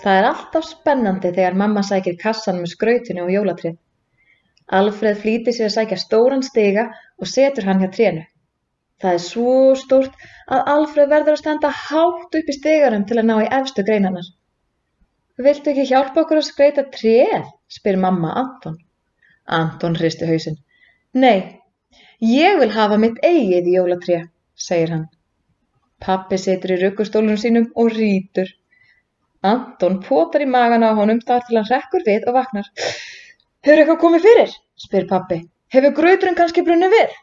Það er alltaf spennandi þegar mamma sækir kassan með skrautinu og jólatrið. Alfreð flýtir sér að sækja stóran stiga og setur hann hjá trénu. Það er svo stórt að Alfreð verður að standa hátt upp í stigarum til að ná í efstu greinanar. Viltu ekki hjálpa okkur að skreita tréð? spyr mamma Anton. Anton hristi hausinn. Nei, ég vil hafa mitt eigið jólatré, segir hann. Pappi situr í ruggustólunum sínum og rýtur. Anton potar í magan á honum þar til hann hrekkur við og vaknar. Hefur eitthvað komið fyrir? spyr pappi. Hefur grauturinn kannski brunnið við?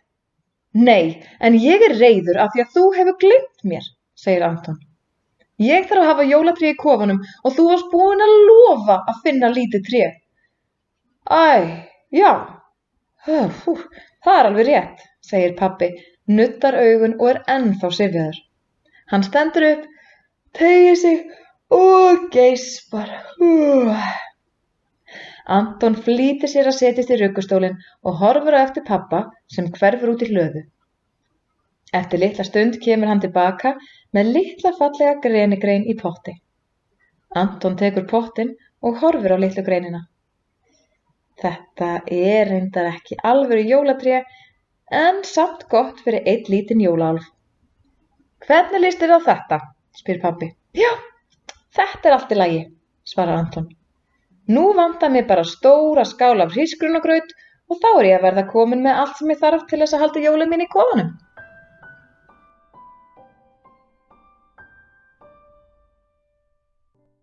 Nei, en ég er reyður af því að þú hefur glemt mér, segir Anton. Ég þarf að hafa jólatré í kofanum og þú varst búin að lofa að finna lítið tré. Æ, já, Hú, það er alveg rétt, segir pappi, nuttar augun og er ennþá sifjaður. Hann stendur upp, tegir sig og geispar. Anton flýtir sér að setjast í ruggustólinn og horfur á eftir pappa sem hverfur út í hlöðu. Eftir litla stund kemur hann tilbaka með litla fallega grenigrein í potti. Anton tekur pottin og horfur á litlu greinina. Þetta er reyndar ekki alvöru jólatré en samt gott fyrir eitt lítinn jólaalf. Hvernig líst þér á þetta? spyr pabbi. Já, þetta er allt í lagi, svarar Anton. Nú vantar mér bara stóra skál af hrísgrunagraut og þá er ég að verða komin með allt sem ég þarf til þess að halda jólum mín í kofanum.